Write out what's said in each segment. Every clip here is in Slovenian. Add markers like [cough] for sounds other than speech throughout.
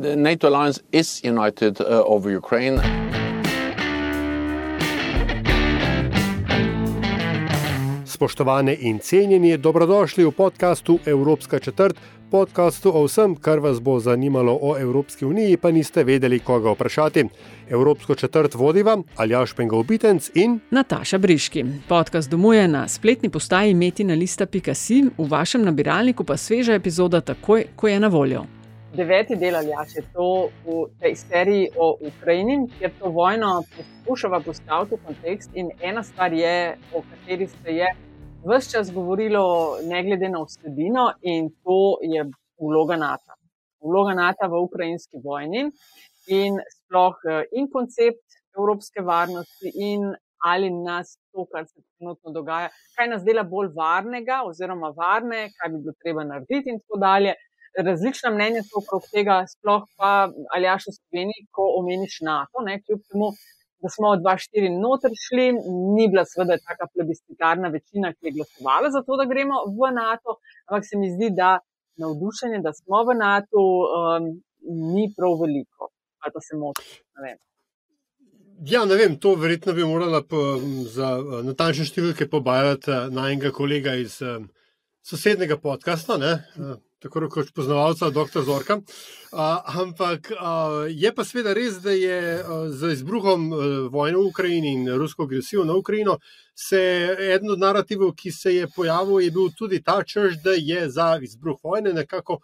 The NATO alliance is united uh, over Ukraine. Spoštovane in cenjeni, dobrodošli v podkastu Evropska četrt, podkastu o vsem, kar vas bo zanimalo o Evropski uniji, pa niste vedeli, koga vprašati. Evropsko četrt vodiva Aljaš Pengovitenc in Nataša Briški. Podcast domuje na spletni postaji metina.si, v vašem nabiralniku pa sveža epizoda takoj, ko je na voljo. Deveti del Aljaš je to v tej seriji o Ukrajini, kjer to vojno poskušava postaviti v kontekst. In ena stvar je, o kateri se je vse čas govorilo, ne glede na vsebino, in to je vloga NATO. Vloga NATO v ukrajinski vojni in sploh in koncept evropske varnosti, in ali nas to, kar se trenutno dogaja, kaj nas dela bolj varnega, oziroma varne, kaj bi bilo treba narediti, in tako dalje. Različna mnenja so okrog tega, sploh pa ali ja še Sloveniji, ko omeniš NATO, ne, kljub temu, da smo od 2-4 noter šli, ni bila seveda taka plebiscitarna večina, ki je glasovala za to, da gremo v NATO, ampak se mi zdi, da navdušenje, da smo v NATO, um, ni prav veliko. Ali pa se motim. Ja, ne vem, to verjetno bi morala po, za natančne številke pobajati na enega kolega iz um, sosednjega podcasta. Ne? Tako kot poznavalca, dr. Zorka. Uh, ampak uh, je pa seveda res, da je uh, z izbruhom uh, vojne v Ukrajini in rusko agresijo na Ukrajino, se eden od narativov, ki se je pojavil, je bil tudi ta črž, da je za izbruh vojne nekako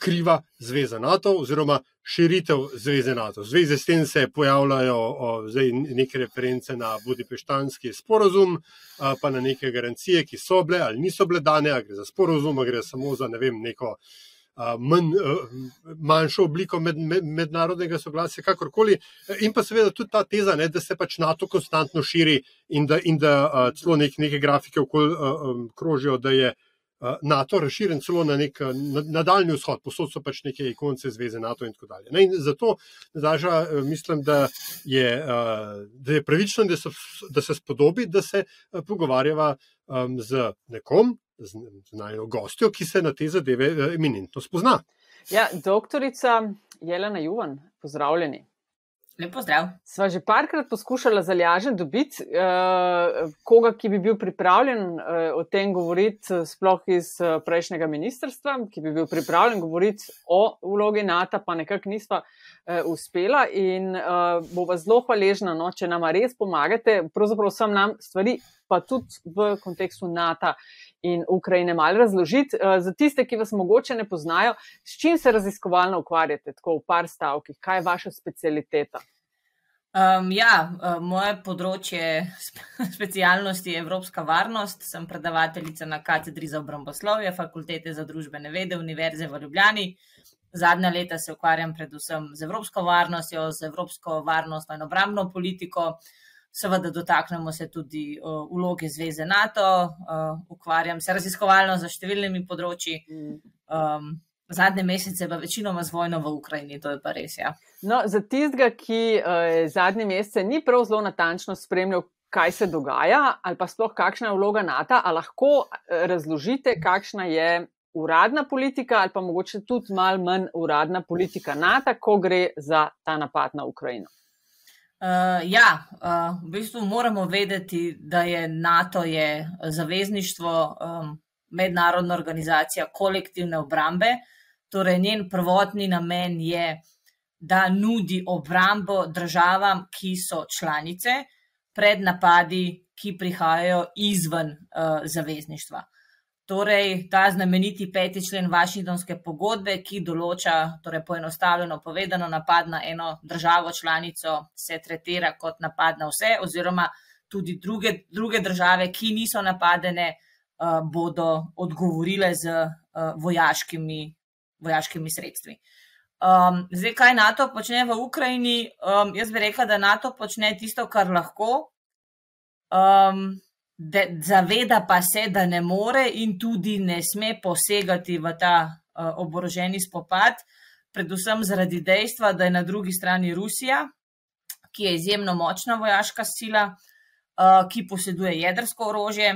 kriva zveza NATO oziroma širitev zveze NATO. V zvezi s tem se pojavljajo o, zdaj neke reference na Budipeštanski sporozum, a, pa na neke garancije, ki so bile ali niso bile dane, ali gre za sporozum, ali gre samo za ne vem, neko a, manj, a, manjšo obliko med, med, mednarodnega soglasja, kakorkoli. In pa seveda tudi ta teza, ne, da se pač NATO konstantno širi in da, in da a, celo nek, neke grafike okoli a, a, krožijo, da je. NATO razširjen celo na nek nadaljni vzhod, posod so pač neke ikonce zveze NATO in tako dalje. Ne, in zato zaža, mislim, da je, da je pravično, da se, da se spodobi, da se pogovarjava z nekom, z, z najno gostjo, ki se na te zadeve eminentno spozna. Ja, doktorica Jelena Juvan, pozdravljeni. Lepo zdrav. Sva že parkrat poskušala zalažen dobiti uh, koga, ki bi bil pripravljen uh, o tem govoriti, sploh iz uh, prejšnjega ministrstva, ki bi bil pripravljen govoriti o vlogi NATO, pa nekako nisva uh, uspela. In uh, bova zelo hvaležna, no, če nam res pomagate, pravzaprav vsem nam stvari, pa tudi v kontekstu NATO. In Ukrajine malo razložiti. Za tiste, ki vas mogoče ne poznajo, s čim se raziskovalno ukvarjate, tako v par stavkih, kaj je vaša specialiteta? Um, ja, moje področje [laughs] specialnosti je Evropska varnost. Sem predavateljica na katedri za obramboslovje, fakultete za družbene vede, Univerze v Ljubljani. Zadnja leta se ukvarjam predvsem z evropsko varnostjo, z evropsko varnostno in obrambno politiko. Seveda, dotaknemo se tudi uh, vloge Zveze NATO, uh, ukvarjam se raziskovalno za številnimi področji. Um, zadnje mesece pa večinoma z vojno v Ukrajini, to je pa res. Ja. No, za tistega, ki uh, zadnje mesece ni prav zelo natančno spremljal, kaj se dogaja, ali pa sploh kakšna je vloga NATO, ali lahko razložite, kakšna je uradna politika, ali pa mogoče tudi malo manj uradna politika NATO, ko gre za ta napad na Ukrajino. Uh, ja, uh, v bistvu moramo vedeti, da je NATO je zavezništvo, um, mednarodna organizacija kolektivne obrambe. Torej, njen prvotni namen je, da nudi obrambo državam, ki so članice, pred napadi, ki prihajajo izven uh, zavezništva. Torej, ta znameniti peti člen Washingtonske pogodbe, ki določa, torej poenostavljeno povedano, napad na eno državo članico se tretira kot napad na vse, oziroma tudi druge, druge države, ki niso napadene, uh, bodo odgovorile z uh, vojaškimi, vojaškimi sredstvi. Um, zdaj, kaj NATO počne v Ukrajini? Um, jaz bi rekla, da NATO počne tisto, kar lahko. Um, de, zaveda pa se, da ne more in tudi ne sme posegati v ta uh, oboroženi spopad, predvsem zaradi dejstva, da je na drugi strani Rusija, ki je izjemno močna vojaška sila, uh, ki poseduje jedrsko orožje.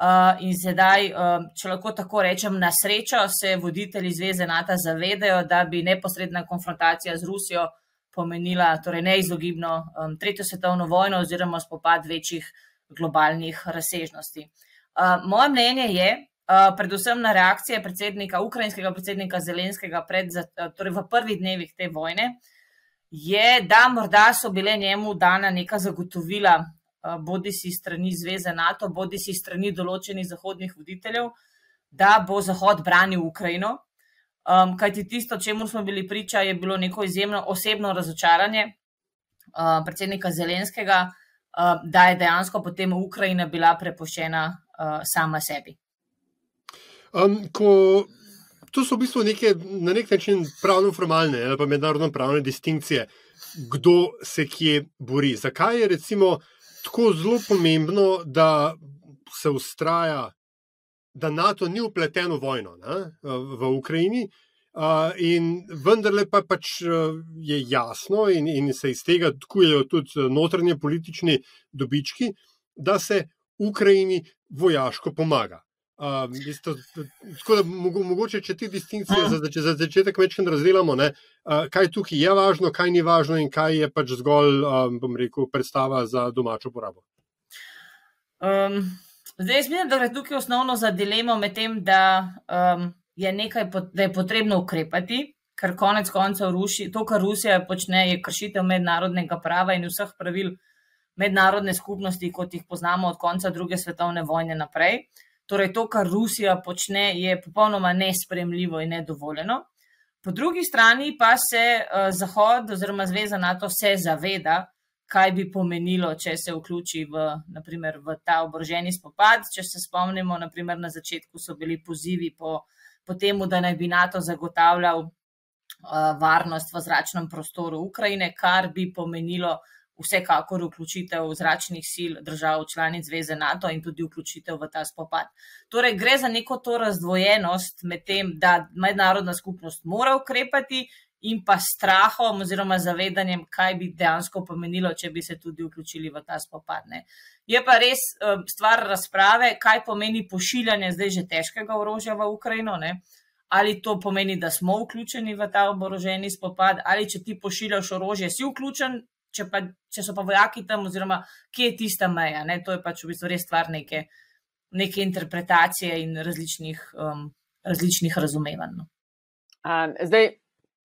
Uh, in sedaj, uh, če lahko tako rečem, na srečo se voditelji Zveze NATO zavedajo, da bi neposredna konfrontacija z Rusijo pomenila torej neizogibno um, tretjo svetovno vojno oziroma spopad večjih globalnih razsežnosti. Uh, moje mnenje je, uh, predvsem na reakcije predsednika, ukrajinskega predsednika Zelenskega pred, uh, torej v prvih dnevih te vojne, je, da morda so bile njemu dana neka zagotovila Eh, bodi si strani Zveze NATO, bodi si strani določenih zahodnih voditeljev, da bo Zahod branil Ukrajino. Um, kajti tisto, čemu smo bili priča, je bilo neko izjemno osebno razočaranje uh, predsednika Zelenskega, uh, da je dejansko potem Ukrajina bila prepuščena uh, sama sebi. Um, ko, to so v bistvu neke, na nek način pravno-formalne ali pa mednarodno-pravne distinkcije, kdo se kje bori. Zakaj je recimo tako zelo pomembno, da se ustraja, da NATO ni upleten v vojno ne, v Ukrajini. Uh, in vendarle pa pač je jasno, in, in se iz tega tkujejo tudi notranje politični dobički, da se Ukrajini vojaško pomaga. Uh, isto, tako da mogoče, če te distinkcije za, za začetek večkrat razdelamo, ne, uh, kaj tukaj je važno, kaj ni važno in kaj je pač zgolj, um, bom rekel, predstava za domačo porabo. Um, zdaj, jaz mislim, da gre tukaj osnovno za dilemo med tem, da, um, je nekaj, da je potrebno ukrepati, ker konec koncev ruši, to, kar Rusija počne, je kršitev mednarodnega prava in vseh pravil mednarodne skupnosti, kot jih poznamo od konca druge svetovne vojne naprej. Torej, to, kar Rusija počne, je popolnoma nespremljivo in nedovoljeno. Po drugi strani pa se uh, Zahod oziroma Zveza NATO se zaveda, kaj bi pomenilo, če se vključi v, naprimer, v ta oboroženi spopad. Če se spomnimo, naprimer, na začetku so bili pozivi po, po tem, da naj bi NATO zagotavljal uh, varnost v zračnem prostoru Ukrajine, kar bi pomenilo vsekakor vključitev zračnih sil držav članic Zveze NATO in tudi vključitev v ta spopad. Torej, gre za neko to razdvojenost med tem, da mednarodna skupnost mora ukrepati in pa strahom oziroma zavedanjem, kaj bi dejansko pomenilo, če bi se tudi vključili v ta spopad. Ne. Je pa res um, stvar razprave, kaj pomeni pošiljanje zdaj že težkega orožja v Ukrajino. Ne. Ali to pomeni, da smo vključeni v ta oboroženi spopad, ali če ti pošiljaš orožje, si vključen če, pa, če so pa vojaki tam, oziroma kje je tista meja. Ne? To je pač v bistvu res stvar neke, neke interpretacije in različnih, um, različnih razumevanj. Um, zdaj,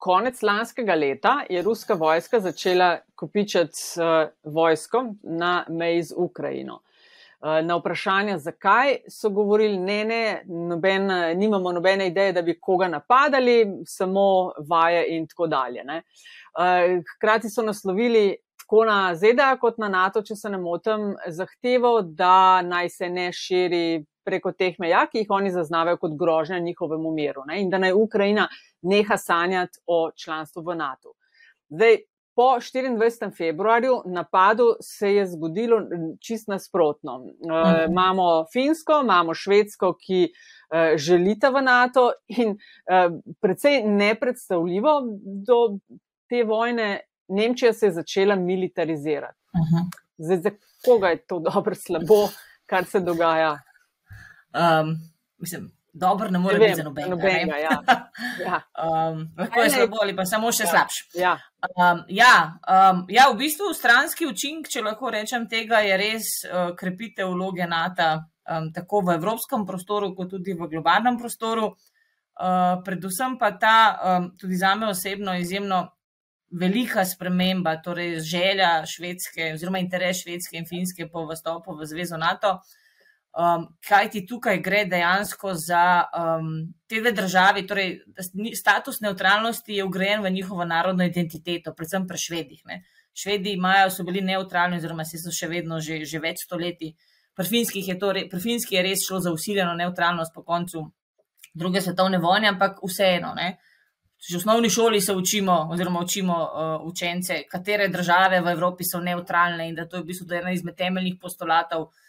konec lanskega leta je ruska vojska začela kopičati uh, vojsko na meji z Ukrajino. Uh, na vprašanje, zakaj so govorili, ne, ne, noben, nimamo nobene ideje, da bi koga napadali, samo vaje in tako dalje. Ne. Eh, hkrati so naslovili tako na ZDA kot na NATO, če se ne motim, zahtevo, da naj se ne širi preko teh meja, ki jih oni zaznavajo kot grožnja njihovemu miru ne? in da naj Ukrajina neha sanjati o članstvu v NATO. Zdaj, po 24. februarju napadu se je zgodilo čist nasprotno. E, imamo Finsko, imamo Švedsko, ki e, želita v NATO in e, precej nepredstavljivo do te vojne Nemčija se je začela militarizirati. Uh -huh. Zdaj, za koga je to dobro, slabo, kar se dogaja? Um, mislim, dobro ne more biti za nobenega. nobenega ja. [laughs] Ja. Um, lahko je slabo ali pa samo še ja. slabše. Ja. Um, ja, um, ja, v bistvu stranski učinek, če lahko rečem, tega je res uh, krepitev vloge NATO, um, tako v evropskem prostoru, kot tudi v globalnem prostoru. Uh, predvsem pa ta, um, tudi za me osebno, izjemno velika sprememba, torej želja švedske, oziroma interes švedske in finske po vstopu v Zvezo NATO. Um, kaj ti tukaj gre dejansko za um, te dve državi? Torej, status neutralnosti je ugrajen v njihovo narodno identiteto, predvsem pri švedih. Ne. Švedi imajo, so bili neutralni, oziroma so še vedno že, že več stoletij. Pri finskih je to, pri finskih je res šlo za usiljeno neutralnost po koncu druge svetovne vojne, ampak vseeno. Ne. Že v osnovni šoli se učimo, oziroma učimo uh, učence, katere države v Evropi so neutralne in da to je v bistvu ena izmed temeljnih postulatov uh,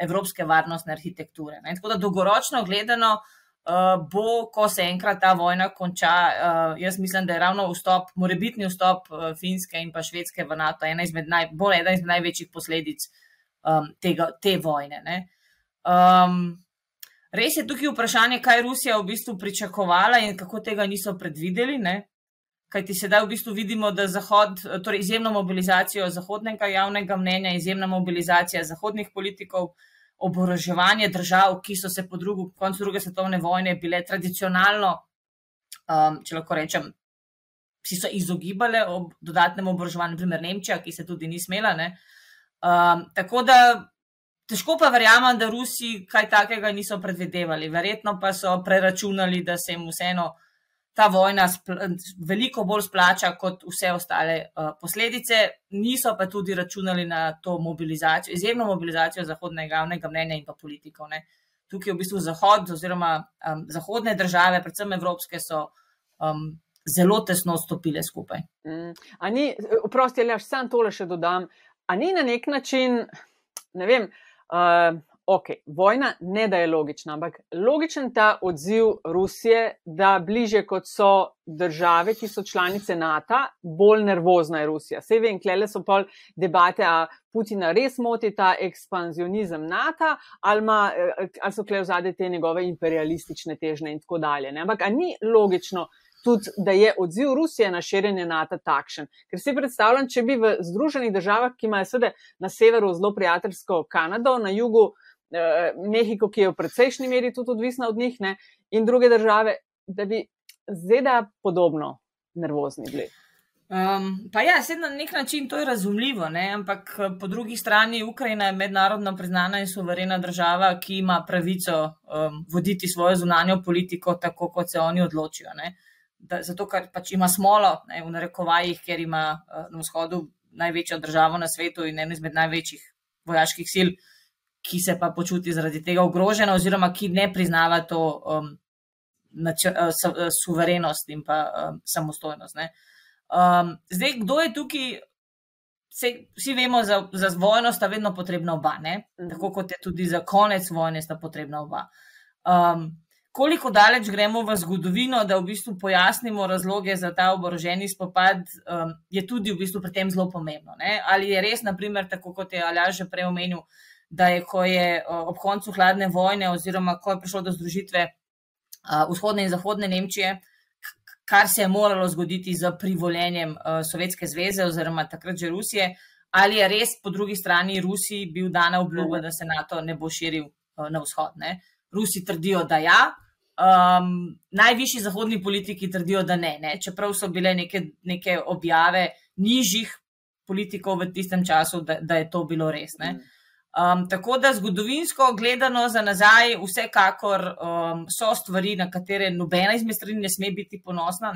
evropske varnostne arhitekture. Ne. Tako da dolgoročno gledano uh, bo, ko se enkrat ta vojna konča, uh, jaz mislim, da je ravno vstop, morebitni vstop Finske in pa Švedske v NATO ena izmed, naj, ena izmed največjih posledic um, tega, te vojne. Um, res je tukaj vprašanje, kaj Rusija v bistvu pričakovala in kako tega niso predvideli. Ne? Kaj ti sedaj v bistvu vidimo, da Zahod, torej izjemno mobilizacijo zahodnega javnega mnenja, izjemna mobilizacija zahodnih politikov, oboroževanje držav, ki so se po drugu, koncu druge svetovne vojne bile tradicionalno, um, če lahko rečem, si so izogibale ob dodatnem oboroževanju, naprimer Nemčija, ki se tudi ni smela. Um, tako da težko pa verjamem, da Rusi kaj takega niso predvidevali. Verjetno pa so preračunali, da se jim vseeno ta vojna veliko bolj splača kot vse ostale uh, posledice, niso pa tudi računali na to mobilizacijo, izjemno mobilizacijo zahodnega javnega mnenja in pa politikov. Ne. Tukaj je v bistvu Zahod, oziroma um, zahodne države, predvsem evropske, so um, zelo tesno stopile skupaj. Mm. Ni, oprosti, až sam tole še dodam. A ni na nek način, ne vem, uh, ok, vojna ne da je logična, ampak logičen ta odziv Rusije, da bliže kot so države, ki so članice NATO, bolj nervozna je Rusija. Vse vem, klele so pol debate, a Putina res moti ta ekspanzionizem NATO ali, ma, eh, ali so klele vzade te njegove imperialistične težne in tako dalje. Ne? Ampak ni logično. Tudi, da je odziv Rusije na širjenje NATO takšen. Ker si predstavljam, če bi v Združenih državah, ki imajo sedaj na severu zelo prijateljsko Kanado, na jugu uh, Mehiko, ki je v precejšnji meri tudi odvisna od njih, ne, in druge države, da bi ZDA podobno nervozni bili. Um, pa ja, sedaj na nek način to je razumljivo, ne? ampak eh, po drugi strani Ukrajina je mednarodno priznana in suverena država, ki ima pravico um, voditi svojo zunanjo politiko tako, kot se oni odločijo. Da, zato, ker pač ima smolo ne, v narekovajih, ker ima uh, na vzhodu največjo državo na svetu in eno izmed največjih vojaških sil, uh, ki se pa počuti zaradi tega ogrožena, oziroma ki ne priznava to um, načr, uh, uh, suverenost in pa um, samostojnost. Um, zdaj, kdo je tukaj? Se, vsi vemo, za, za vojno sta vedno potrebna oba, ne? Mhm. tako kot je tudi za konec vojne sta potrebna oba. Um, koliko daleč gremo v zgodovino, da v bistvu pojasnimo razloge za ta oboroženi spopad, um, je tudi v bistvu pri tem zelo pomembno. Ne? Ali je res, naprimer, tako kot je Aljaš že prej omenil, da je, ko je ob koncu hladne vojne, oziroma ko je prišlo do združitve vzhodne in zahodne Nemčije, kar se je moralo zgoditi z privoljenjem Sovjetske zveze oziroma takrat že Rusije, ali je res po drugi strani Rusiji bil dana obljuba, da se NATO ne bo širil na vzhod. Ne? Rusi trdijo, da ja. Um, najvišji zahodni politiki trdijo, da ne, ne. čeprav so bile neke, neke objave nižjih politikov v tistem času, da, da je to bilo res. Ne. Um, tako da zgodovinsko gledano za nazaj, vsekakor um, so stvari, na katere nobena izmed strani ne sme biti ponosna,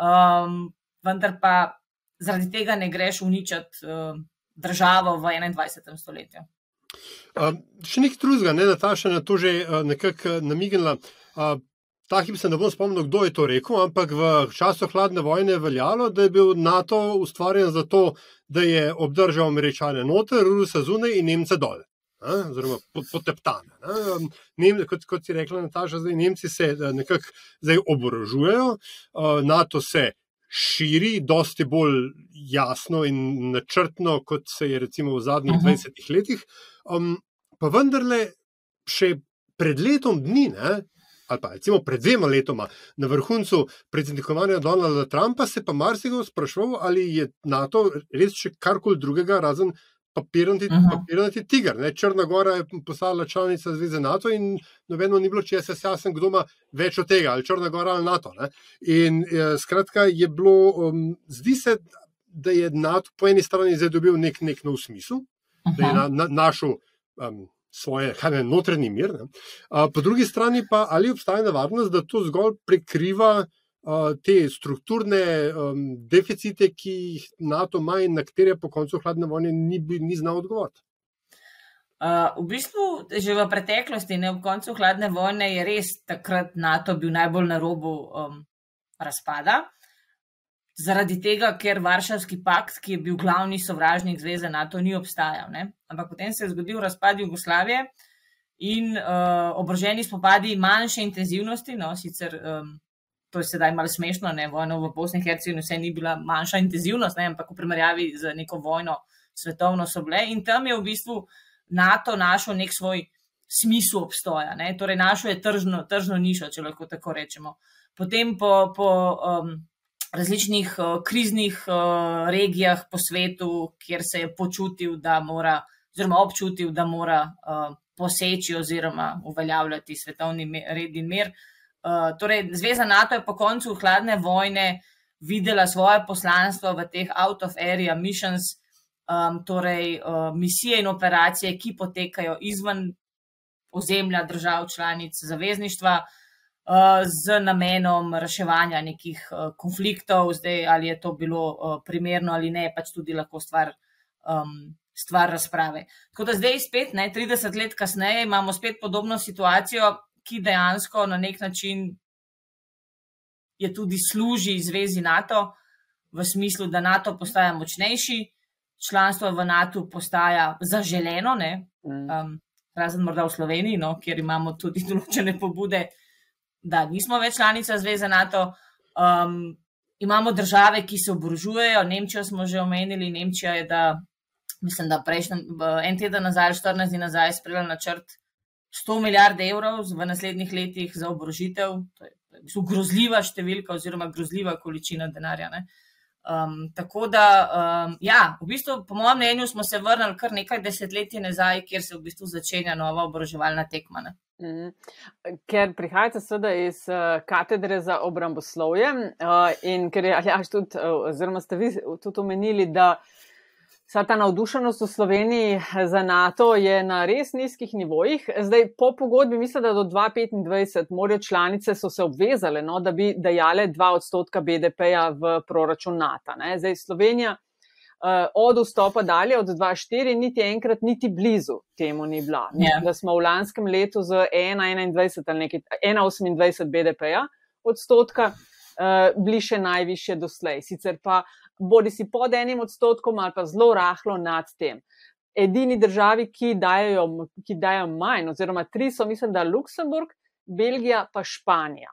um, vendar pa zaradi tega ne greš uničiti um, državo v 21. stoletju. Uh, še nekaj drugega, ne, Nataša, na to že uh, nekako namignila. Uh, Ta hip se ne bom spomnil, kdo je to rekel, ampak v času hladne vojne je veljalo, da je bil NATO ustvarjen zato, da je obdržal američane noter, Ruse zunaj in Nemce dol. Oziroma, poteptane. Nem, kot, kot si rekla, Nataša, zdaj Nemci se eh, nekako oborožujejo, eh, NATO se širi, dosti bolj jasno in načrtno, kot se je recimo v zadnjih uh -huh. 20 letih. Um, pa vendarle, še pred letom dni, ne, ali pa recimo pred dvema letoma na vrhuncu predsednikovanja Donalda Trumpa, se pa marsikdo sprašval, ali je NATO res še karkoli drugega, razen papirnati, uh -huh. papirnati tiger. Ne? Črna Gora je postala članica Zveze NATO in nobeno ni bilo, če se jasen, kdo ima več od tega, ali Črna Gora ali NATO. Ne? In eh, skratka je bilo, um, zdi se, da je NATO po eni strani zdaj dobil nek, nek nov smisel, uh -huh. da je na, na, našel. Um, svoje ne, notranji mir. A, po drugi strani pa ali obstaja nevarnost, da to zgolj prekriva a, te strukturne a, deficite, ki jih NATO ima in na katere po koncu hladne vojne ni, ni znal odgovoriti. Uh, v bistvu, že v preteklosti, ne ob koncu hladne vojne, je res takrat NATO bil najbolj na robu um, razpada. Zaradi tega, ker Varšavski pakt, ki je bil glavni sovražnik zveze NATO, ni obstajal. Ne? Ampak potem se je zgodil razpad Jugoslavije in uh, obroženi spopadi manjše intenzivnosti, no, sicer um, to je sedaj malo smešno, ne, vojno v Bosni in Hercegovini vse ni bila manjša intenzivnost, ne, ampak v primerjavi z neko vojno svetovno so bile in tam je v bistvu NATO našel nek svoj smisel obstoja, ne, torej našel je tržno, tržno nišo, če lahko tako rečemo. Potem po, po um, različnih uh, kriznih uh, regijah po svetu, kjer se je počutil, da mora, oziroma občutil, da mora uh, poseči oziroma uveljavljati svetovni red in mir. Uh, torej, Zveza NATO je po koncu hladne vojne videla svoje poslanstvo v teh out-of-area missions, um, torej uh, misije in operacije, ki potekajo izven ozemlja držav članic zavezništva uh, z namenom reševanja nekih uh, konfliktov, zdaj ali je to bilo uh, primerno ali ne, pač tudi lahko stvar. Um, Stvar razprave. Tako da zdaj, spet, ne, 30 let kasneje, imamo spet podobno situacijo, ki dejansko na nek način je tudi služi zvezi NATO, v smislu, da NATO postaja močnejši, članstvo v NATO postaja zaželeno, mm. um, razen morda v Sloveniji, no, kjer imamo tudi [laughs] določene pobude, da nismo več članica zveze NATO. Um, imamo države, ki se oborožujejo, Nemčijo smo že omenili, Nemčija je, da, mislim, da prejšnji en teden nazaj, 14 dni nazaj, sprejela načrt 100 milijard evrov v naslednjih letih za obrožitev. To je v bistvu grozljiva številka, oziroma grozljiva količina denarja. Um, tako da, um, ja, v bistvu, po mojem mnenju, smo se vrnili kar nekaj desetletij nazaj, kjer se v bistvu začenja nova obroževalna tekma. Mm. Ker prihajate seveda iz uh, katedre za obramboslovje uh, in ker je Aljaš tudi, uh, oziroma ste vi tudi omenili, da Vsa ta navdušenost v Sloveniji za NATO je na res nizkih nivojih. Zdaj, po pogodbi, mislim, da do 2025 morajo članice so se obvezale, no, da bi dajale 2 odstotka BDP-ja v proračun NATO. Ne. Zdaj, Slovenija uh, od vstopa dalje, od 2,4, niti enkrat, niti blizu temu ni bila. Yeah. Ja. Da smo v lanskem letu z 1,21 ali nekaj 1,28 BDP-ja odstotka uh, bili še najviše doslej. Sicer pa bodi si pod enim odstotkom ali pa zelo rahlo nad tem. Edini državi, ki dajo, ki dajo manj, oziroma tri so, mislim, da Luksemburg, Belgija, pa Španija.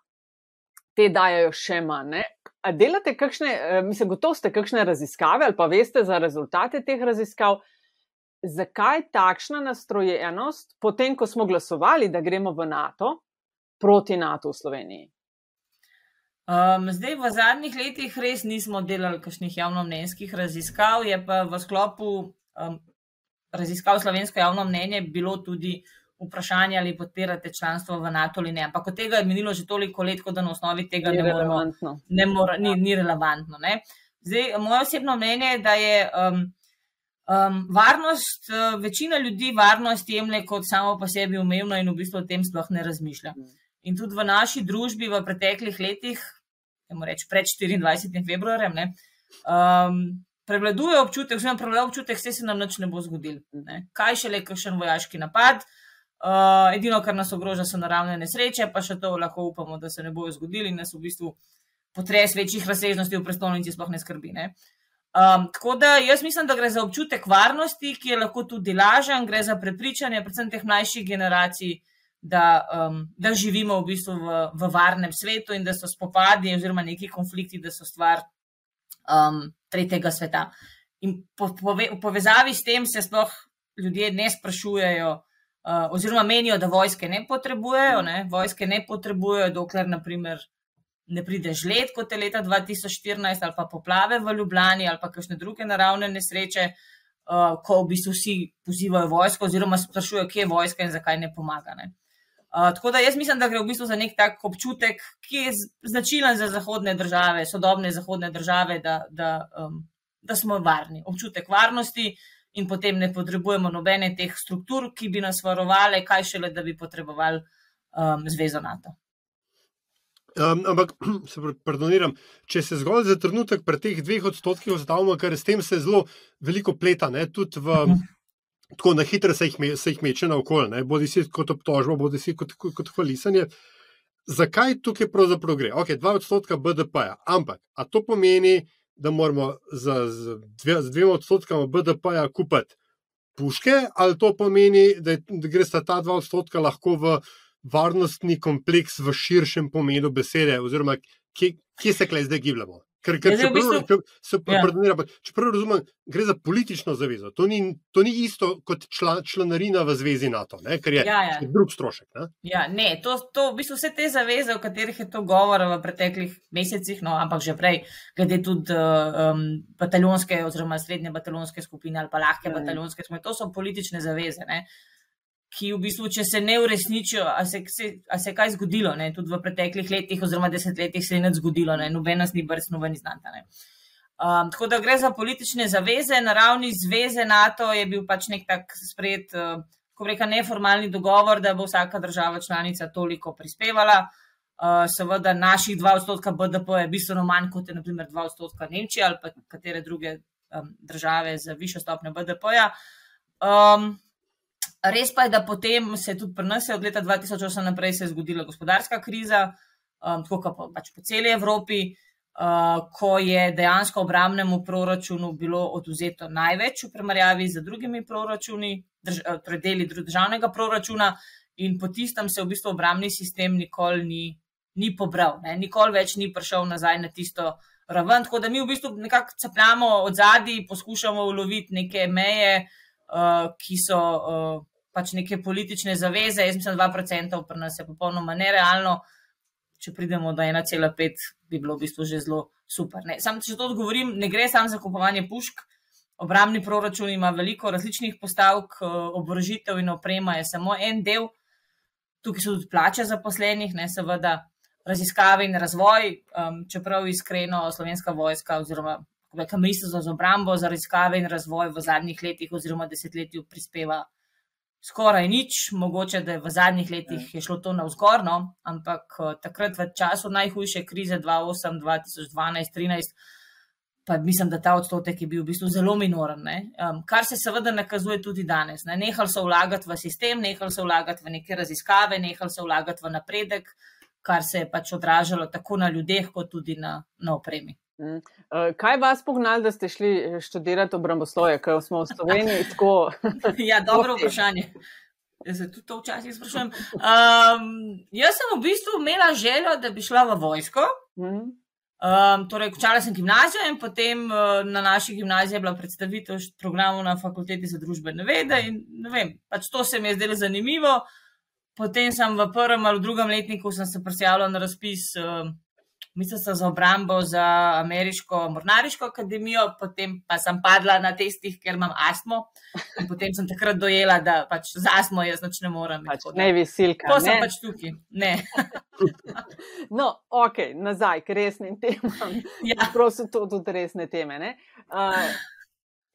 Te dajo še manj. Ne? A delate kakšne, eh, mislim, gotovo ste kakšne raziskave ali pa veste za rezultate teh raziskav, zakaj takšna nastrojenost, potem ko smo glasovali, da gremo v NATO, proti NATO v Sloveniji? Um, zdaj, v zadnjih letih res nismo delali kakšnih javnomnenjskih raziskav, je pa v sklopu um, raziskav slovensko javno mnenje bilo tudi vprašanje, ali podpirate članstvo v NATO ali ne. Ampak od tega je minilo že toliko let, da na osnovi tega ni, ne moramo, ne mora, ni, ni relevantno. Ne? Zdaj, moje osebno mnenje je, da je um, um, varnost, uh, večina ljudi varnost jemlje kot samo po sebi umevno in v bistvu o tem sploh ne razmišlja. In tudi v naši družbi v preteklih letih, reč, pred 24. februarjem, ne, um, prevladuje občutek, oziroma prevladuje občutek, da se nam nič ne bo zgodil. Ne. Kaj še le kakšen vojaški napad, uh, edino, kar nas ogroža, so naravne nesreče, pa še to lahko upamo, da se ne bojo zgodili in nas v bistvu potres večjih razsežnosti v prestolnici sploh ne skrbi. Ne. Um, tako da jaz mislim, da gre za občutek varnosti, ki je lahko tudi lažen, gre za prepričanje, predvsem teh mlajših generacij, da, um, da živimo v bistvu v, v varnem svetu in da so spopadi oziroma neki konflikti, da so stvar um, tretjega sveta. In po, pove, v povezavi s tem se sploh ljudje ne sprašujejo, uh, oziroma menijo, da vojske ne potrebujejo. Ne? Vojske ne potrebujejo, dokler naprimer, ne pride žled, kot je leta 2014, ali pa poplave v Ljubljani, ali pa kakšne druge naravne nesreče. Uh, ko v bistvu vsi pozivajo vojsko, oziroma sprašujejo, kje je vojska in zakaj ne pomaga. Ne? tako da jaz mislim, da gre v bistvu za nek tak občutek, ki je značilen za zahodne države, sodobne zahodne države, da, da, um, da smo varni. Občutek varnosti in potem ne potrebujemo nobene teh struktur, ki bi nas varovali, kaj šele, da bi potrebovali um, zvezo NATO. Um, ampak, [clears throat] se pardoniram, če se zgolj za trenutek pri teh dveh odstotkih ostavimo, ker s tem se zelo veliko pleta, ne, tudi v. Mhm. tako na hitro se jih, me, se jih meče na okolje, bodi si kot obtožbo, bodi si kot, kot, kot hvalisanje. zakaj tukaj pravzaprav gre? Ok, 2 odstotka BDP-ja, ampak a to pomeni, da moramo z, z, dve, z dvema odstotkama BDP-ja kupiti puške, ali to pomeni, da, je, da gre sta ta 2 odstotka lahko v varnostni kompleks v širšem pomenu besede, oziroma kje, kje se klej zdaj gibljamo? Ker, ker Jaz v če, bistvu- prav, če, se Ja. ja. če prav razumem, gre za politično zavezo. To ni, to ni isto kot član, članarina v zvezi NATO, ne? ker je Ja, ja. drug strošek. Ne? Ja, ne, to, to v bistvu vse te zaveze, o katerih je to govora v preteklih mesecih, no, ampak že prej, glede tudi uh, um, bataljonske oziroma srednje bataljonske skupine ali pa lahke Mhm. bataljonske skupine, to so politične zaveze, ne, ki v bistvu, če se ne uresničijo, a se, se, a se kaj zgodilo, ne, tudi v preteklih letih oziroma desetletjih se je nič zgodilo, ne, noben nas ni brc, noben ni znanta. Ne. Um, tako da gre za politične zaveze, na ravni zveze NATO je bil pač nek tak sprejet. Uh, ko reka, neformalni dogovor, da bo vsaka država članica toliko prispevala. Uh, seveda, naših 2 odstotka BDP je bistveno manj kot je naprimer 2 odstotka Nemčije ali pa katere druge um, države z višjo stopnjo BDP-ja. Um, res pa je, da potem se tudi pri nas, od leta 2008 naprej, se je zgodila gospodarska kriza, um, tako kot pa, pač po celi Evropi, uh, ko je dejansko obramnemu proračunu bilo oduzeto največ v primerjavi z drugimi proračuni, drž, eh, torej deli državnega proračuna, in po tistem se v bistvu obramni sistem nikoli ni, ni pobral, ne? nikoli več ni prišel nazaj na tisto raven. Tako da mi v bistvu nekako capljamo od zadaj, poskušamo uloviti neke meje, uh, ki so. Uh, Pač neke politične zaveze, jaz mislim, da 2% pri nas je popolnoma nerealno, če pridemo do 1,5, bi bilo v bistvu že zelo super. Ne. Sam, če to odgovorim, ne gre samo za kupovanje pušk. Obramni proračun ima veliko različnih postavk, eh, oborožitev in oprema je samo en del. Tukaj so tudi plače zaposlenih, ne seveda raziskave in razvoj, um, čeprav iskreno slovenska vojska oziroma ministrstvo za obrambo za raziskave in razvoj v zadnjih letih oziroma desetletju prispeva skoraj nič, mogoče da je v zadnjih letih je šlo to navzgorno, ampak eh, takrat v času najhujše krize 2008, 2012, 2013, pa mislim, da ta odstotek je bil v bistvu zelo minoren, ne? um, kar se seveda nakazuje tudi danes. Ne? Nehali so vlagati v sistem, nehali so vlagati v neke raziskave, nehali so vlagati v napredek, kar se je pač odražalo tako na ljudeh, kot tudi na, na opremi. Mm. Uh, Kaj vas pognali, da ste šli eh, študirati obramboslovje, ker smo v Sloveniji tako? [laughs] Ja, dobro vprašanje. Jaz se tudi to včasih sprašujem. Um, jaz sem v bistvu imela željo, da bi šla v vojsko. Mhm. Um, torej, končala sem gimnazijo in potem uh, na naši gimnaziji je bila predstavitev programov na fakulteti za družbene vede. In, ne vem, pač to se mi je zdelo zanimivo. Potem sem v prvem ali v drugem letniku sem se prijavila na razpis uh, Ministrstva za obrambo za Ameriško mornariško akademijo, potem pa sem padla na testih, ker imam astmo. In potem sem takrat dojela, da pač z astmo jaz nič ne morem. Pač tako ne visilka. Sem ne? pač tukaj. Ne. [laughs] No, ok, nazaj k resnim temam. Ja. Prosim, to tudi resne teme. ne. Uh,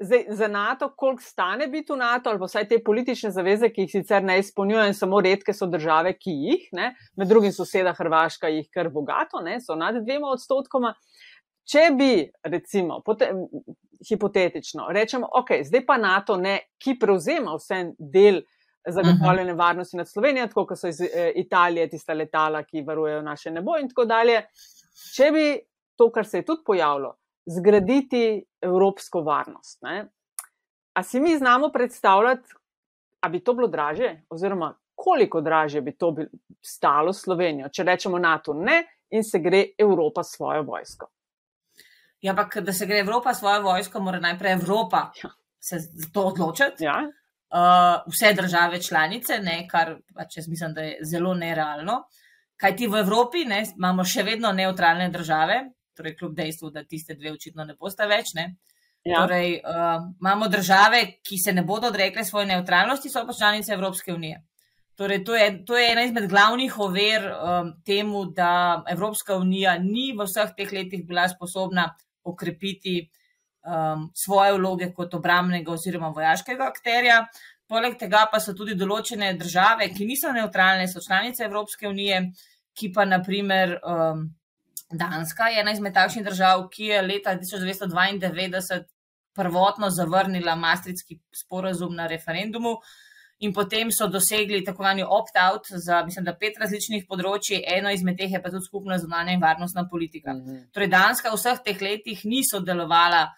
Zdaj, za NATO, koliko stane biti v NATO, ali vsaj te politične zaveze, ki jih sicer ne izpolnjujejo, in samo redke so države, ki jih, ne, med drugim soseda Hrvaška, jih kar bogato, ne, so nad dvema odstotkoma. Če bi, recimo, pote, hipotetično, rečemo, ok, zdaj pa NATO, ne, ki prevzema vse del zagotavljanja varnosti nad Slovenijo, tako kot so iz eh, Italije tista letala, ki varujejo naše nebo in tako dalje. Če bi to, kar se je tudi pojavilo, zgraditi evropsko varnost. Ne? A si mi znamo predstavljati, da bi to bilo draže, oziroma koliko draže bi to bil, stalo Slovenijo, če rečemo NATO ne in se gre Evropa svojo vojsko. Ja, ampak da se gre Evropa svojo vojsko, mora najprej Evropa Ja. se za to odločiti. Ja? Uh, vse države članice, ne, kar pač jaz mislim, da je zelo nerealno. Kaj ti v Evropi ne, imamo še vedno neutralne države, torej kljub dejstvu, da tiste dve očitno ne boste več. Ne. Ja. Torej, uh, imamo države, ki se ne bodo odrekle svoje neutralnosti, so pa članice Evropske unije. Torej, to, je, to je ena izmed glavnih ovir um, temu, da Evropska unija ni v vseh teh letih bila sposobna okrepiti um, svoje vloge kot obramnega oziroma vojaškega akterja. Poleg tega pa so tudi določene države, ki niso neutralne, so članice Evropske unije, ki pa naprimer. Um, Danska je ena izmed takšnih držav, ki je leta 1992 prvotno zavrnila Maastrichtski sporazum na referendumu in potem so dosegli tako imenovani opt-out za, mislim, da pet različnih področji, eno izmed teh je pa tudi skupna zunanja in varnostna politika. -hmm. Torej, Danska v vseh teh letih ni sodelovala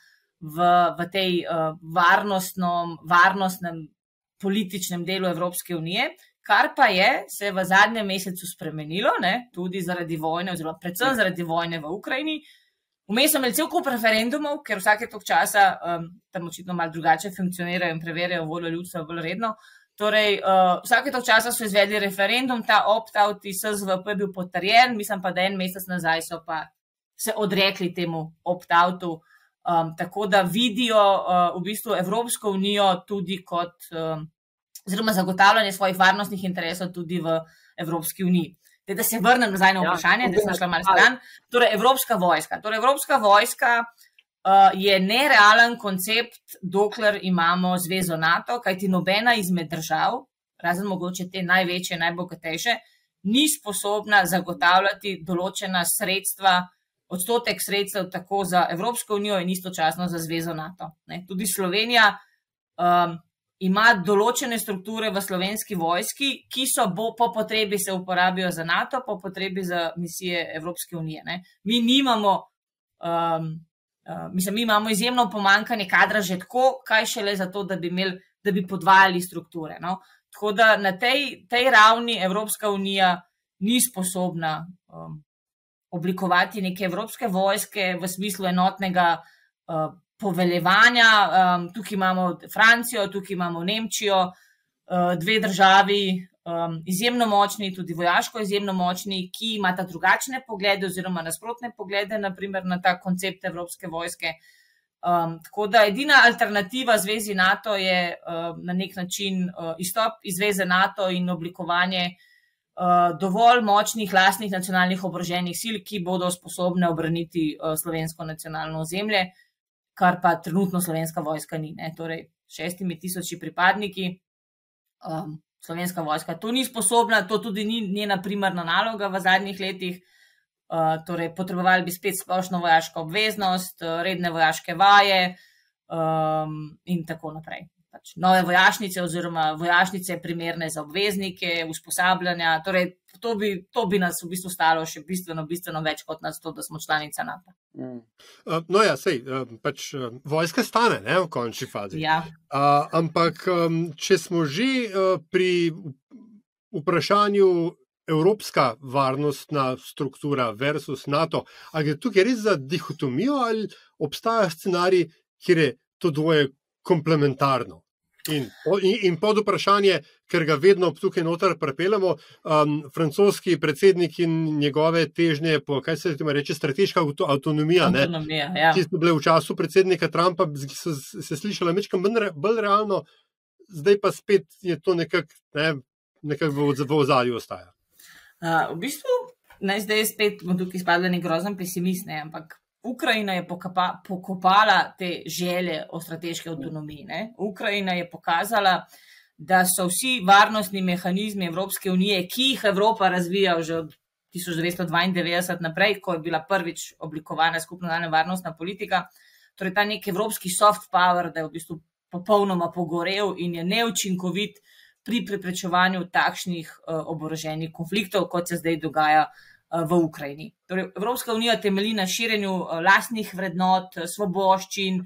v, v tej uh, varnostnem političnem delu Evropske unije. Kar pa je se v zadnjem mesecu spremenilo, ne, tudi zaradi vojne, oziroma predvsem zaradi vojne v Ukrajini. Vmes smo imeli cel kup referendumov, ker vsake tok časa um, tam očitno malo drugače funkcionirajo in preverjajo voljo ljudstva bolj redno. Torej, uh, vsake tok časa so izvedli referendum, ta opt-out iz SVP je bil potrjen, mislim pa, da en mesec nazaj so pa se odrekli temu opt-outu. Um, tako da vidijo uh, v bistvu Evropsko unijo tudi kot, um, oziroma zagotavljanje svojih varnostnih interesov tudi v Evropski uniji. Te, da se vrnem nazaj na ja, vprašanje, ja, da sem šla malo stran. Torej, Evropska vojska. Torej, Evropska vojska uh, je nerealen koncept, dokler imamo zvezo NATO, kajti nobena izmed držav, razen mogoče te največje, najbogatejše, ni sposobna zagotavljati določena sredstva odstotek sredstev tako za Evropsko unijo in istočasno za Zvezo NATO. Ne. Tudi Slovenija um, ima določene strukture v slovenski vojski, ki so bo, po potrebi se uporabijo za NATO, po potrebi za misije Evropske unije. Ne. Mi nimamo. Um, uh, mislim, mi imamo izjemno pomankanje kadra že tako, kaj šele za to, da bi, imeli, da bi podvajali strukture. No. Tako da na tej, tej ravni Evropska unija ni sposobna um, oblikovati neke evropske vojske v smislu enotnega uh, poveljevanja. Um, tukaj imamo Francijo, tukaj imamo Nemčijo, uh, dve državi, um, izjemno močni, tudi vojaško izjemno močni, ki imata drugačne poglede oziroma nasprotne poglede, naprimer na ta koncept evropske vojske. Um, tako da edina alternativa zvezi NATO je um, na nek način uh, izstop iz zveze NATO in oblikovanje uh, dovolj močnih lastnih nacionalnih oboroženih sil, ki bodo sposobne obraniti uh, slovensko nacionalno ozemlje, kar pa trenutno slovenska vojska ni. Ne? Torej, šestimi tisoči pripadniki. Um, slovenska vojska to ni sposobna, to tudi ni njena primarna naloga v zadnjih letih. Uh, torej, potrebovali bi spet splošno vojaško obveznost, redne vojaške vaje um, in tako naprej pač nove vojašnice oziroma vojašnice primerne za obveznike, usposabljanja. Torej, to, bi, to bi nas v bistvu stalo še bistveno, bistveno več kot nas to, da smo članica NATO. Mm. Uh, no, ja, sej, uh, pač, uh, vojska stane ne, v končni fazi. Ja. Uh, ampak, um, če smo že uh, pri vprašanju. Evropska varnostna struktura versus NATO. Ali je tukaj res za dihotomijo, ali obstaja scenarij, kjer je to dvoje komplementarno? In, in, in pod vprašanje, ker ga vedno tukaj noter prepeljamo, um, francoski predsednik in njegove težnje, po, kaj se temu reče, strateška avtonomija, avtonomija ja. ki so bile v času predsednika Trumpa, so se slišali nekaj bolj realno, zdaj pa spet je to nekako ne, nekak v, v ozadju ostaja. Uh, v bistvu, naj zdaj spet bom tukaj spadla nek grozen pesimist, ne, ampak Ukrajina je pokapa, pokopala te želje o strateški avtonomiji. Ne? Ukrajina je pokazala, da so vsi varnostni mehanizmi Evropske unije, ki jih Evropa razvija že od 1992 naprej, ko je bila prvič oblikovana skupna daljna varnostna politika, torej ta nek evropski soft power, da je v bistvu popolnoma pogorel in je neučinkovit pri preprečevanju takšnih uh, oboroženih konfliktov, kot se zdaj dogaja uh, v Ukrajini. Torej, Evropska unija temelji na širjenju eh, lastnih vrednot, eh, svoboščin,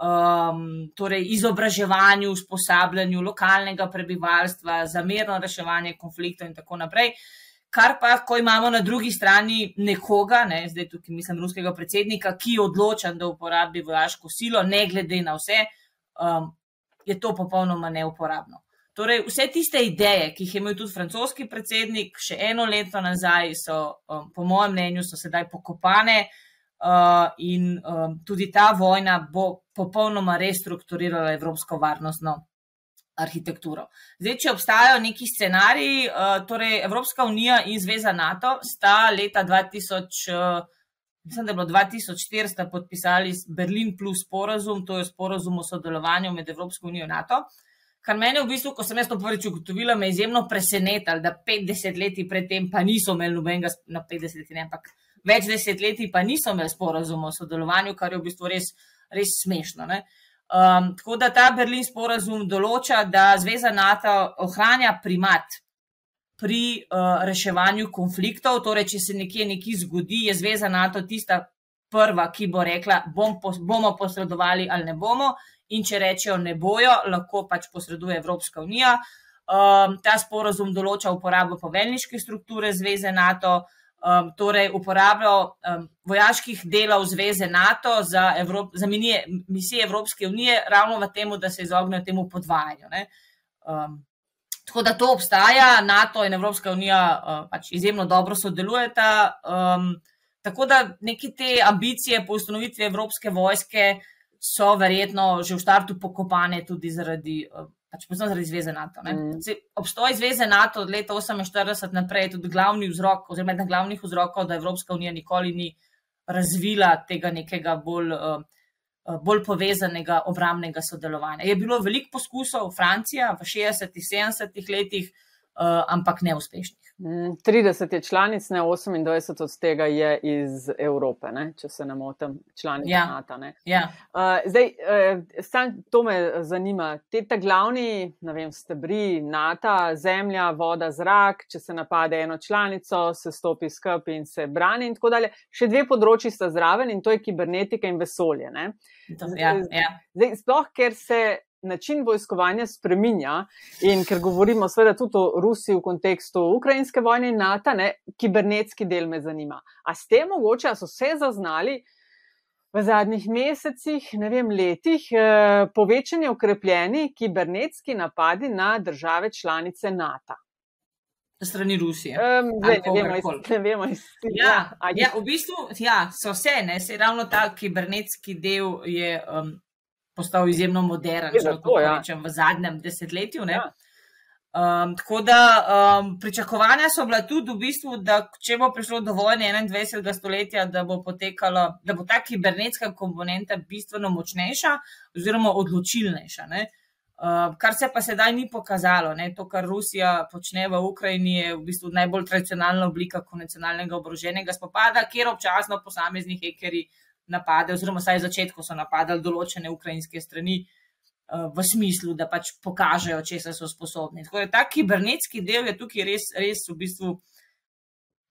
um, torej izobraževanju, usposabljanju lokalnega prebivalstva, za mirno reševanje konfliktov in tako naprej. Kar pa, ko imamo na drugi strani nekoga, ne, zdaj tukaj mislim ruskega predsednika, ki je odločen, da uporabi vojaško silo, ne glede na vse, um, je to popolnoma neuporabno. Torej, vse tiste ideje, ki jih je imel tudi francoski predsednik, še eno leto nazaj, so, um, po mojem mnenju, sedaj pokopane uh, in um, tudi ta vojna bo popolnoma restrukturirala evropsko varnostno arhitekturo. Zdaj, če obstajajo neki scenariji, uh, torej Evropska unija in Zveza NATO sta leta 2000. Uh, Mislim, da je bilo 2004, sta podpisali Berlin plus sporazum, to je sporazum o sodelovanju med Evropsko unijo in NATO. Uh, Kar meni v bistvu, ko sem jaz to prvič ugotovila, me je izjemno presenetilo, da 50 let predtem pa niso imeli nobenega, na 50 let, ne, ampak več desetletij pa niso imeli sporazuma o sodelovanju, kar je v bistvu res, res smešno. Ne. Um, tako da ta Berlin sporazum določa, da Zveza NATO ohranja primat pri uh, reševanju konfliktov. Torej, če se nekje nekaj zgodi, je Zveza NATO tista prva, ki bo rekla, bom, bomo posredovali ali ne bomo. In če rečejo ne bojo, lahko pač posreduje Evropska unija. Um, ta sporozum določa uporabo poveljniške strukture Zveze NATO, um, torej uporabo um, vojaških delov Zveze NATO za, Evrop, za minije, misije Evropske unije, ravno v tem, da se izognejo temu podvajanju. Um, Tako da to obstaja, NATO in Evropska unija uh, pač izjemno dobro sodelujeta. Um, tako da neke te ambicije po ustanovitvi Evropske vojske so verjetno že v startu pokopane tudi zaradi. Uh, Pač zaradi zveze NATO. Mm. Obstoj zveze NATO od leta 1948 naprej je tudi glavni vzrok, oziroma eden glavnih vzrokov, da Evropska unija nikoli ni razvila tega nekega bolj uh, Eh, bolj povezanega obramnega sodelovanja. Je bilo veliko poskusov, Francija v 60-ih, 70-ih letih, ampak neuspešnih. 30 mm, je članic, ne 28 od tega je iz Evrope, ne, če se ne motim, članic ja. NATO. Ja. Uh, zdaj, uh, to me zanima. Te ta glavni vem, stebri NATO, zemlja, voda, zrak, če se napade eno članico, se stopi skupaj in se brani in tako dalje. Še dve področji sta zraven in to je kibernetika in vesolje. Uh, Ja, ja. Zdaj, sploh, ker se način vojskovanja spreminja in ker govorimo seveda tudi o Rusiji v kontekstu ukrajinske vojne in NATO, ne, kibernetski del me zanima. A ste mogoče, a so se zaznali v zadnjih mesecih, ne vem, letih, eh, povečanje ukrepljeni kibernetski napadi na države članice NATO? strani Rusije. Um, zdaj, ne, vemo, iz, ne vemo, iz tega. Ja, ja, ja, v bistvu ja, so vse, ne, se ravno ta kibernetski del je um, postal izjemno moderen, če lahko ja. rečem, v zadnjem desetletju. Ja. Um, tako da um, pričakovanja so bila tudi v bistvu, da če bo prišlo do vojne 21. stoletja, da bo potekalo, da bo ta kibernetska komponenta bistveno močnejša oziroma odločilnejša. Ne? Uh, kar se pa sedaj ni pokazalo, ne, to, kar Rusija počne v Ukrajini, je v bistvu najbolj tradicionalna oblika konvencionalnega oboroženega spopada, kjer občasno posamezni hekeri napadajo, oziroma vsaj v začetku so napadali določene ukrajinske strani uh, v smislu, da pač pokažejo, če so sposobni. Tako da ta kibernetski del je tukaj res, res v bistvu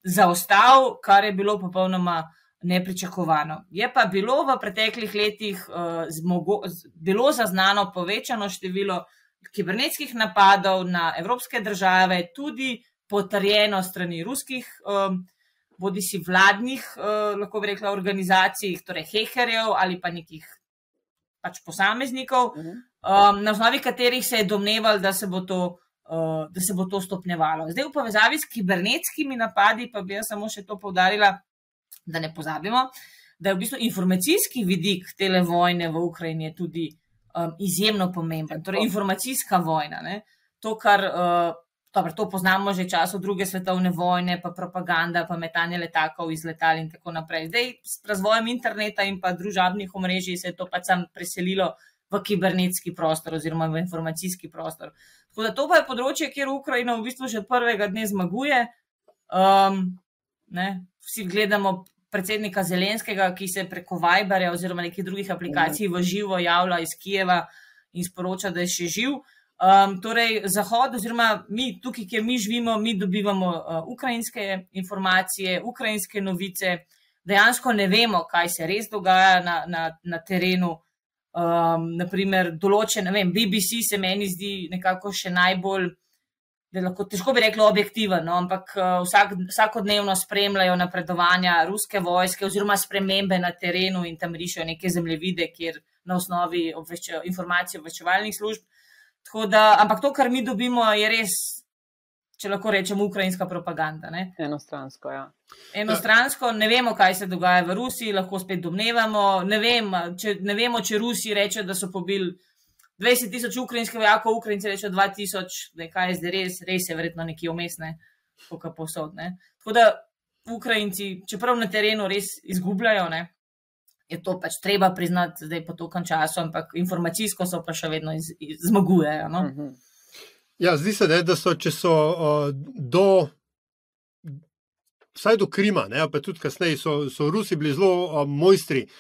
zaostal, kar je bilo popolnoma nepričakovano. Je pa bilo v preteklih letih uh, zmogo, bilo zaznano povečano število kibernetskih napadov na evropske države, tudi potrjeno strani ruskih, um, bodi si vladnih, uh, lahko bi rekla, organizacij, torej hekerjev ali pa nekih pač posameznikov, um, na osnovi katerih se je domneval, da se bo to. Da se bo to stopnjevalo. Zdaj, v povezavi s kibernetskimi napadi, pa bi jaz samo še to povdarila, da ne pozabimo, da je v bistvu informacijski vidik tele vojne v Ukrajini tudi um, izjemno pomemben. Torej, informacijska vojna. Ne? To, kar uh, dobro, to poznamo že časov druge svetovne vojne, pa propaganda, pa metanje letakov iz letal in tako naprej. Zdaj, s razvojem interneta in pa družabnih omrežij se je to pač sam preselilo. V kibernetski prostor, oziroma v informacijski prostor. Tako da to pa je področje, kjer Ukrajina v bistvu že prvega dne zmaguje. Um, vsi gledamo predsednika Zelenskega, ki se preko Vibera oziroma nekih drugih aplikacij v živo javlja iz Kijeva in sporoča, da je še živ. Um, torej, Zahod, oziroma mi, tukaj, kjer mi živimo, mi dobivamo uh, ukrajinske informacije, ukrajinske novice, dejansko ne vemo, kaj se res dogaja na, na, na terenu. Um, naprimer, določen, ne vem, BBC se meni zdi nekako še najbolj da lahko težko bi rekli objektiven, no, ampak uh, vsak, vsakodnevno spremljajo napredovanja ruske vojske oziroma spremembe na terenu in tam rišajo neke zemljevide, kjer na osnovi obveščajo informacije obveščevalnih služb. Da, ampak to, kar mi dobimo, je res, če lahko rečemo, ukrajinska propaganda. Ne? Enostransko, ja. Enostransko, ne vemo, kaj se dogaja v Rusiji, lahko spet domnevamo. Ne, vem, če, ne vemo, če Rusi rečejo, da so pobili 20 tisoč ukrajinskih vojakov, Ukrajinci rečejo 2000, da je kaj zdaj res, res je verjetno nekje umestne, kot posod. Ne. Tako da Ukrajinci, čeprav na terenu res izgubljajo, ne, je to pač treba priznati zdaj po tokem času, ampak informacijsko so pa še vedno iz, iz, zmagujejo. No. Mhm. Ja, zdi se, ne, da so, če so uh, do. Vsaj do Krima, ne, pa tudi kasneje so, so Rusi bili zelo uh, mojstri uh,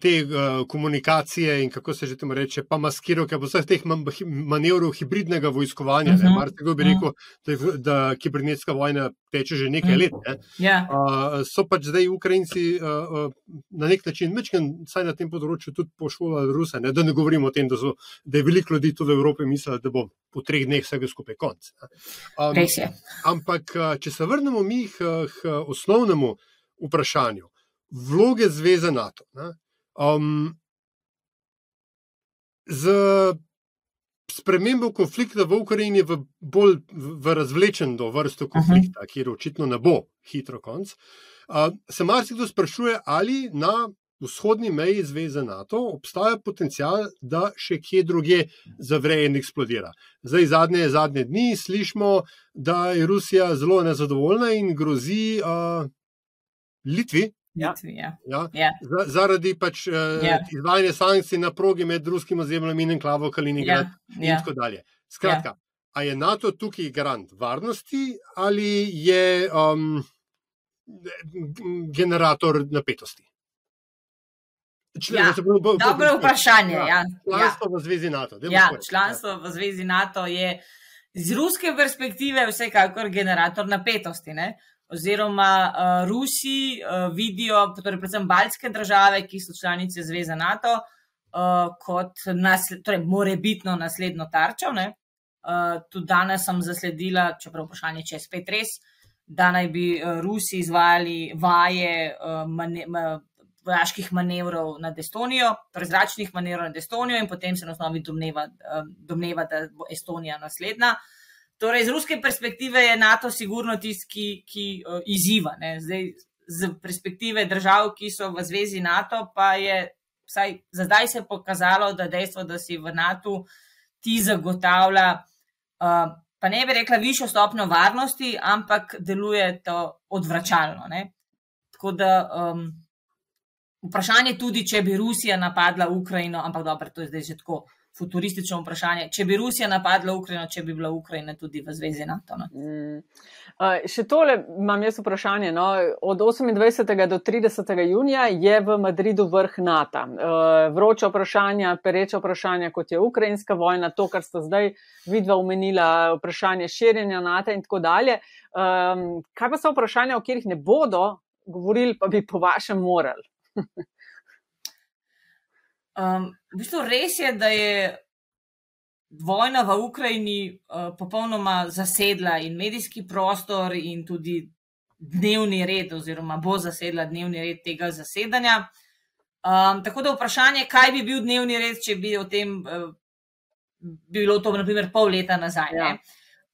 te uh, komunikacije in kako se že temu reče, pa maskirovke, pa vseh teh manevrov hibridnega vojskovanja. Uh -huh. Mar se bi rekel, da, da kibernetska vojna teče že nekaj let. Ne? Yeah. Uh, so pač zdaj Ukrajinci uh, uh, na nek način, mečken, saj na tem področju, tudi pošolali Ruse. Ne? Da ne govorimo o tem, da, so, da je veliko ljudi tudi v Evropi mislilo, da bo po treh dneh vsega skupaj konc. Um, ampak, če se vrnemo mi k, k osnovnemu vprašanju vloge Zveze NATO. Um, z spremembo konflikta v Ukrajini v bolj v razvlečen do vrsto mhm. konflikta, uh -huh. kjer očitno ne bo hitro konc, uh, se marsikdo sprašuje, ali na vzhodni meji Zveze NATO obstaja potencial, da še kje druge zavre in eksplodira. Zdaj, zadnje, zadnje dni slišimo, da je Rusija zelo nezadovoljna in grozi uh, Litvi, Ja. Ja. Ja. Ja. Zaradi pač, uh, ja. izvajanja sankcij na progi med ruskim ozemljem in enklavo Kaliningrad. Ja. In ja. tako dalje. Skratka, ja. a je NATO tukaj garant varnosti ali je um, generator napetosti? Ja, dobro vprašanje. Ja. Ja. Članstvo v Zvezi NATO. Ja, članstvo v Zvezi NATO je z ruske perspektive vsekakor generator napetosti. Ne? Oziroma uh, Rusi uh, vidijo, torej predvsem baljske države, ki so članice Zveze NATO, uh, kot nasled, torej morebitno naslednjo tarčo. Uh, tudi danes sem zasledila, čeprav vprašanje, če je spet res, da naj bi uh, Rusi izvajali vaje uh, mane, ma, vojaških manevrov nad Estonijo, torej zračnih manevrov nad Estonijo, in potem se na osnovi domneva, uh, domneva da bo Estonija naslednja. Uh, Torej, z ruske perspektive je NATO sigurno tisti, ki, ki uh, izziva. Zdaj, z perspektive držav, ki so v zvezi NATO, pa je vsaj za zdaj se pokazalo, da dejstvo, da si v NATO ti zagotavlja, uh, pa ne bi rekla, višjo stopno varnosti, ampak deluje to odvračalno. Ne? Tako da um, vprašanje tudi, če bi Rusija napadla Ukrajino, ampak dobro, to je zdaj že tako futuristično vprašanje. Če bi Rusija napadla Ukrajino, če bi bila Ukrajina tudi v zvezi NATO? No? Mm. Uh, še tole imam jaz vprašanje. No? Od 28. do 30. junija je v Madridu vrh NATO. Uh, vroča vprašanja, pereča vprašanja, kot je ukrajinska vojna, to, kar ste zdaj vidva omenila, vprašanje širjenja NATO in tako dalje. Um, kaj pa so vprašanja, o katerih ne bodo govorili, pa bi po vašem morali? [laughs] Um, v bistvu res je, da je vojna v Ukrajini uh, popolnoma zasedla in medijski prostor, in tudi dnevni red, oziroma bo zasedla dnevni red tega zasedanja. Um, tako da vprašanje, kaj bi bil dnevni red, če bi o tem uh, bilo to, naprimer, pol leta nazaj. Ja.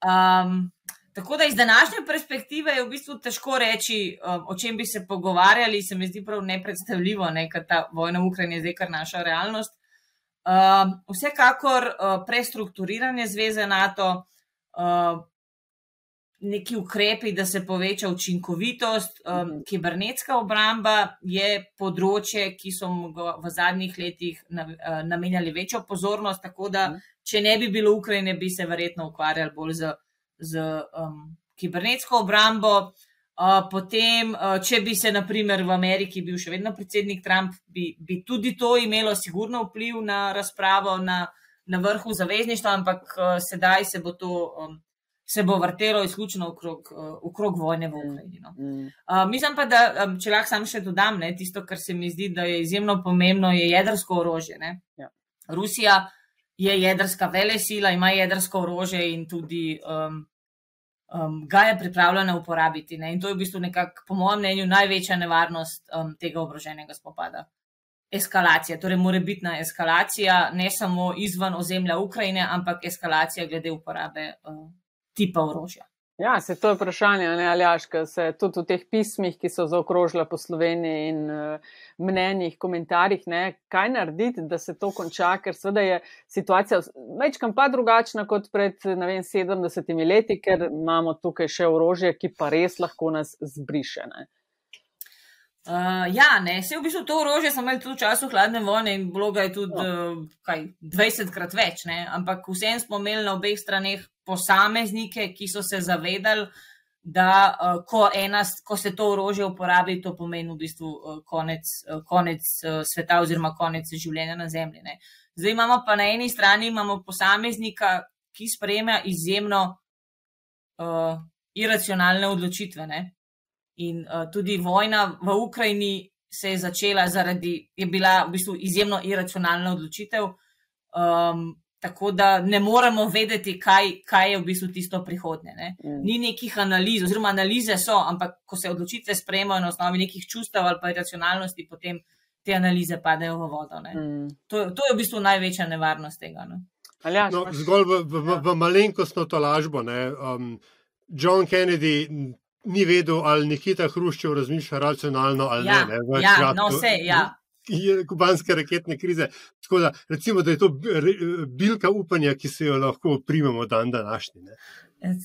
Um, Tako da iz današnje perspektive je v bistvu težko reči, um, o čem bi se pogovarjali. Se mi zdi prav nepredstavljivo, ne, ker ta vojna v Ukrajini je zdaj kar naša realnost. Um, vsekakor uh, prestrukturiranje zveze NATO, uh, neki ukrepi, da se poveča učinkovitost, um, kibernetska obramba je področje, ki so v zadnjih letih uh, namenjali večjo pozornost. Tako da, če ne bi bilo Ukrajine, bi se verjetno ukvarjali bolj z z um, kibernetsko obrambo. Uh, potem, uh, če bi se, naprimer, v Ameriki bil še vedno predsednik Trump, bi, bi tudi to imelo sigurno vpliv na razpravo na, na vrhu zavezništva, ampak uh, sedaj se bo to um, se bo vrtelo izključno okrog, uh, okrog vojne v Ukrajini. No. Mm. Uh, mislim pa, da um, če lahko sam še dodam, ne, tisto, kar se mi zdi, da je izjemno pomembno, je jedrsko orožje. Ja. Rusija je jedrska vele sila, ima jedrsko orožje in tudi um, um, ga je pripravljena uporabiti. Ne? In to je v bistvu nekako, po mojem mnenju, največja nevarnost um, tega obroženega spopada. Eskalacija, torej morebitna eskalacija, ne samo izven ozemlja Ukrajine, ampak eskalacija glede uporabe uh, tipa orožja. Ja, se to je vprašanje, ne Aljaška, se tudi v teh pismih, ki so zaokrožila po Sloveniji in uh, mnenjih, komentarjih, ne, kaj narediti, da se to konča, ker seveda je situacija večkam pa drugačna kot pred, ne vem, 70 leti, ker imamo tukaj še orožje, ki pa res lahko nas zbriše. Ne. Uh, ja, ne, se v bistvu to orožje smo imeli tudi v času hladne vojne in bilo ga je tudi uh, kaj, 20 krat več, ne? ampak vsem smo imeli na obeh straneh posameznike, ki so se zavedali, da uh, ko, ena, ko se to orožje uporabi, to pomeni v bistvu uh, konec, uh, konec uh, sveta oziroma konec življenja na Zemlji. Ne. Zdaj imamo pa na eni strani posameznika, ki sprejema izjemno uh, iracionalne odločitve. Ne. In uh, tudi vojna v Ukrajini se je začela zaradi, je bila v bistvu izjemno iracionalna odločitev. Um, Tako da ne moremo vedeti, kaj, kaj je v bistvu tisto prihodnje. Mm. Ni nekih analiz, oziroma analize so, ampak ko se odločitve sprejemajo na osnovi nekih čustev ali pa racionalnosti, potem te analize padejo v vodo. Mm. To, to je v bistvu največja nevarnost tega. No? Ja, no, zgolj v, v, v, v malenkostno to lažbo. Um, John Kennedy ni vedel, ali Nikita Hruščev razmišlja racionalno ali ja, ne. ne ja, no, vse, ja kubanske raketne krize. Tako da, recimo, da je to bilka upanja, ki se jo lahko primemo dan današnji.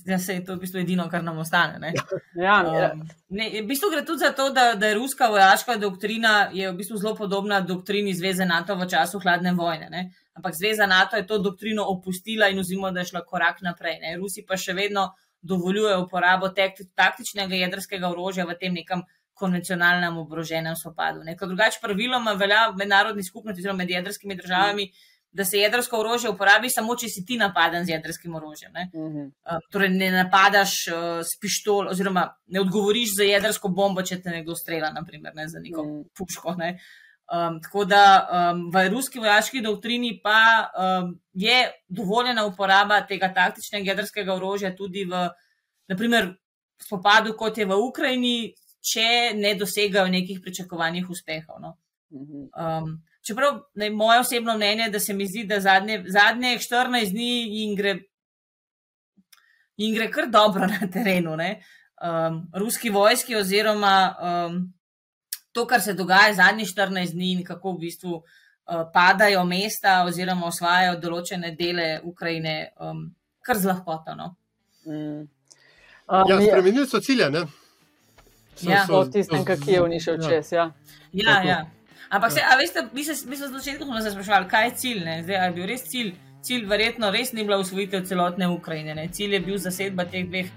Ja, se je to v bistvu edino, kar nam ostane. Ne? [laughs] Ja, um, ne, v bistvu gre tudi za to, da, da je ruska vojaška doktrina v bistvu zelo podobna doktrini Zveze NATO v času hladne vojne. Ne? Ampak Zveza NATO je to doktrino opustila in vzimo, da je šla korak naprej. Ne? Rusi pa še vedno dovoljujejo uporabo taktičnega jedrskega orožja v tem nekem konvencionalnem oboroženem spopadu. Drugače, praviloma velja v mednarodni skupnosti, oziroma med jedrskimi državami, da se jedrsko orožje uporabi samo, če si ti napaden z jedrskim orožjem. Ne? Uh -huh. uh, torej, ne napadaš uh, s pištol, oziroma ne odgovoriš za jedrsko bombo, če te nekdo strela, naprimer, ne, za neko uh -huh. puško. Ne? Um, tako da um, v ruski vojaški doktrini pa um, je dovoljena uporaba tega taktičnega jedrskega orožja tudi v, naprimer, spopadu, kot je v Ukrajini, če ne dosegajo nekih pričakovanih uspehov. No. Um, čeprav ne, moje osebno mnenje je, da se mi zdi, da zadnje, zadnje 14 dni jim gre, jim gre kar dobro na terenu. Um, ruski vojski, oziroma um, to, kar se dogaja zadnjih 14 dni in kako v bistvu uh, padajo mesta, oziroma osvajajo določene dele Ukrajine, um, kar z lahkoto. No. Mm. Um, ja, spremenili so cilje. Ne? Ja, so, so, tistem, ki je unišel ja. čez. Ja, ja. ja. Ampak, se, a veste, mi se, mi se z začetkom smo sprašvali, kaj je cilj. Zdaj, je bil res cilj? Cilj, verjetno, res ni bila usvojitev celotne Ukrajine. Ne? Cilj je bil zasedba teh dveh,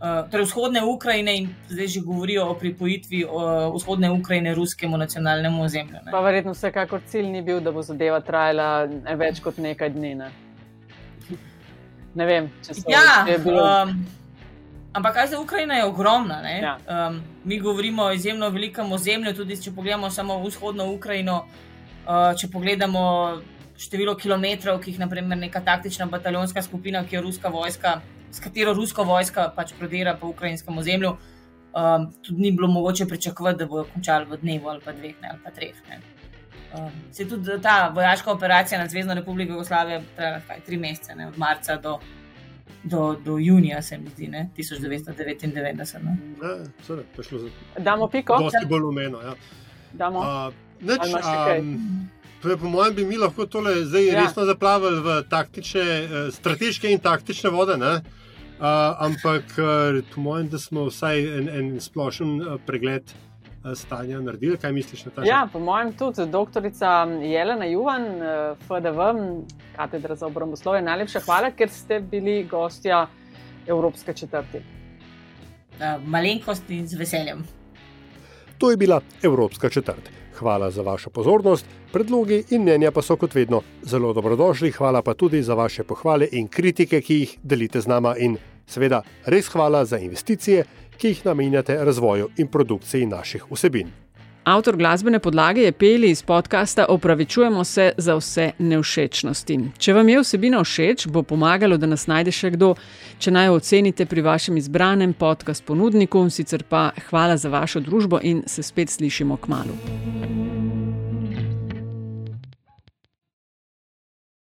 uh, torej vzhodne Ukrajine in zdaj že govorijo o pripojitvi uh, vzhodne Ukrajine ruskemu nacionalnemu ozemlju. Pa verjetno vsekakor cilj ni bil, da bo zadeva trajala več kot nekaj dni. Ne, ne vem, če se ja, je bilo. Um, Ampak kaj za Ukrajino je ogromna. Ja. Um, mi govorimo o izjemno velikem ozemlju, tudi če pogledamo samo vzhodno Ukrajino, uh, če pogledamo število kilometrov, ki jih naprimer neka taktična bataljonska skupina, ki jo ruska vojska, s katero ruska vojska pač prodira po ukrajinskem ozemlju, um, tudi ni bilo mogoče pričakovati, da bojo končali v dnevu ali pa dveh ne, ali pa treh. Ne. Um, se je tudi ta vojaška operacija na Zvezdno republiko Jugoslavije trajala tri mesece, ne, od marca do do, do junija, se mi zdi, ne? 1999. No? Ja, sorry, za... Damo piko. Dosti bolj umeno. Ja. Damo. A, neč, a, po mojem bi mi lahko tole zdaj ja. resno zaplavili v taktične, eh, strateške in taktične vode. Ne? Uh, ampak, uh, po mojem, da smo vsaj en, en splošen uh, pregled uh, stanja naredili. Kaj misliš na ta način? Ja, po mojem, tudi doktorica Jelena Juvan, uh, FDV, katedra za obramboslovje. Najlepša hvala, ker ste bili gostja Evropske četrti. Malenkost in z veseljem. To je bila Evropska četrta. Hvala za vašo pozornost, predlogi in mnenja pa so kot vedno zelo dobrodošli. Hvala pa tudi za vaše pohvale in kritike, ki jih delite z nama, in seveda res hvala za investicije, ki jih namenjate razvoju in produkciji naših vsebin. Avtor glasbene podlage je peli iz podcasta Opravičujemo se za vse neušečnosti. Če vam je vsebina všeč, bo pomagalo, da nas najde še kdo, če naj jo ocenite pri vašem izbranem podcast ponudniku. Sicer pa hvala za vašo družbo in se spet slišimo k malu.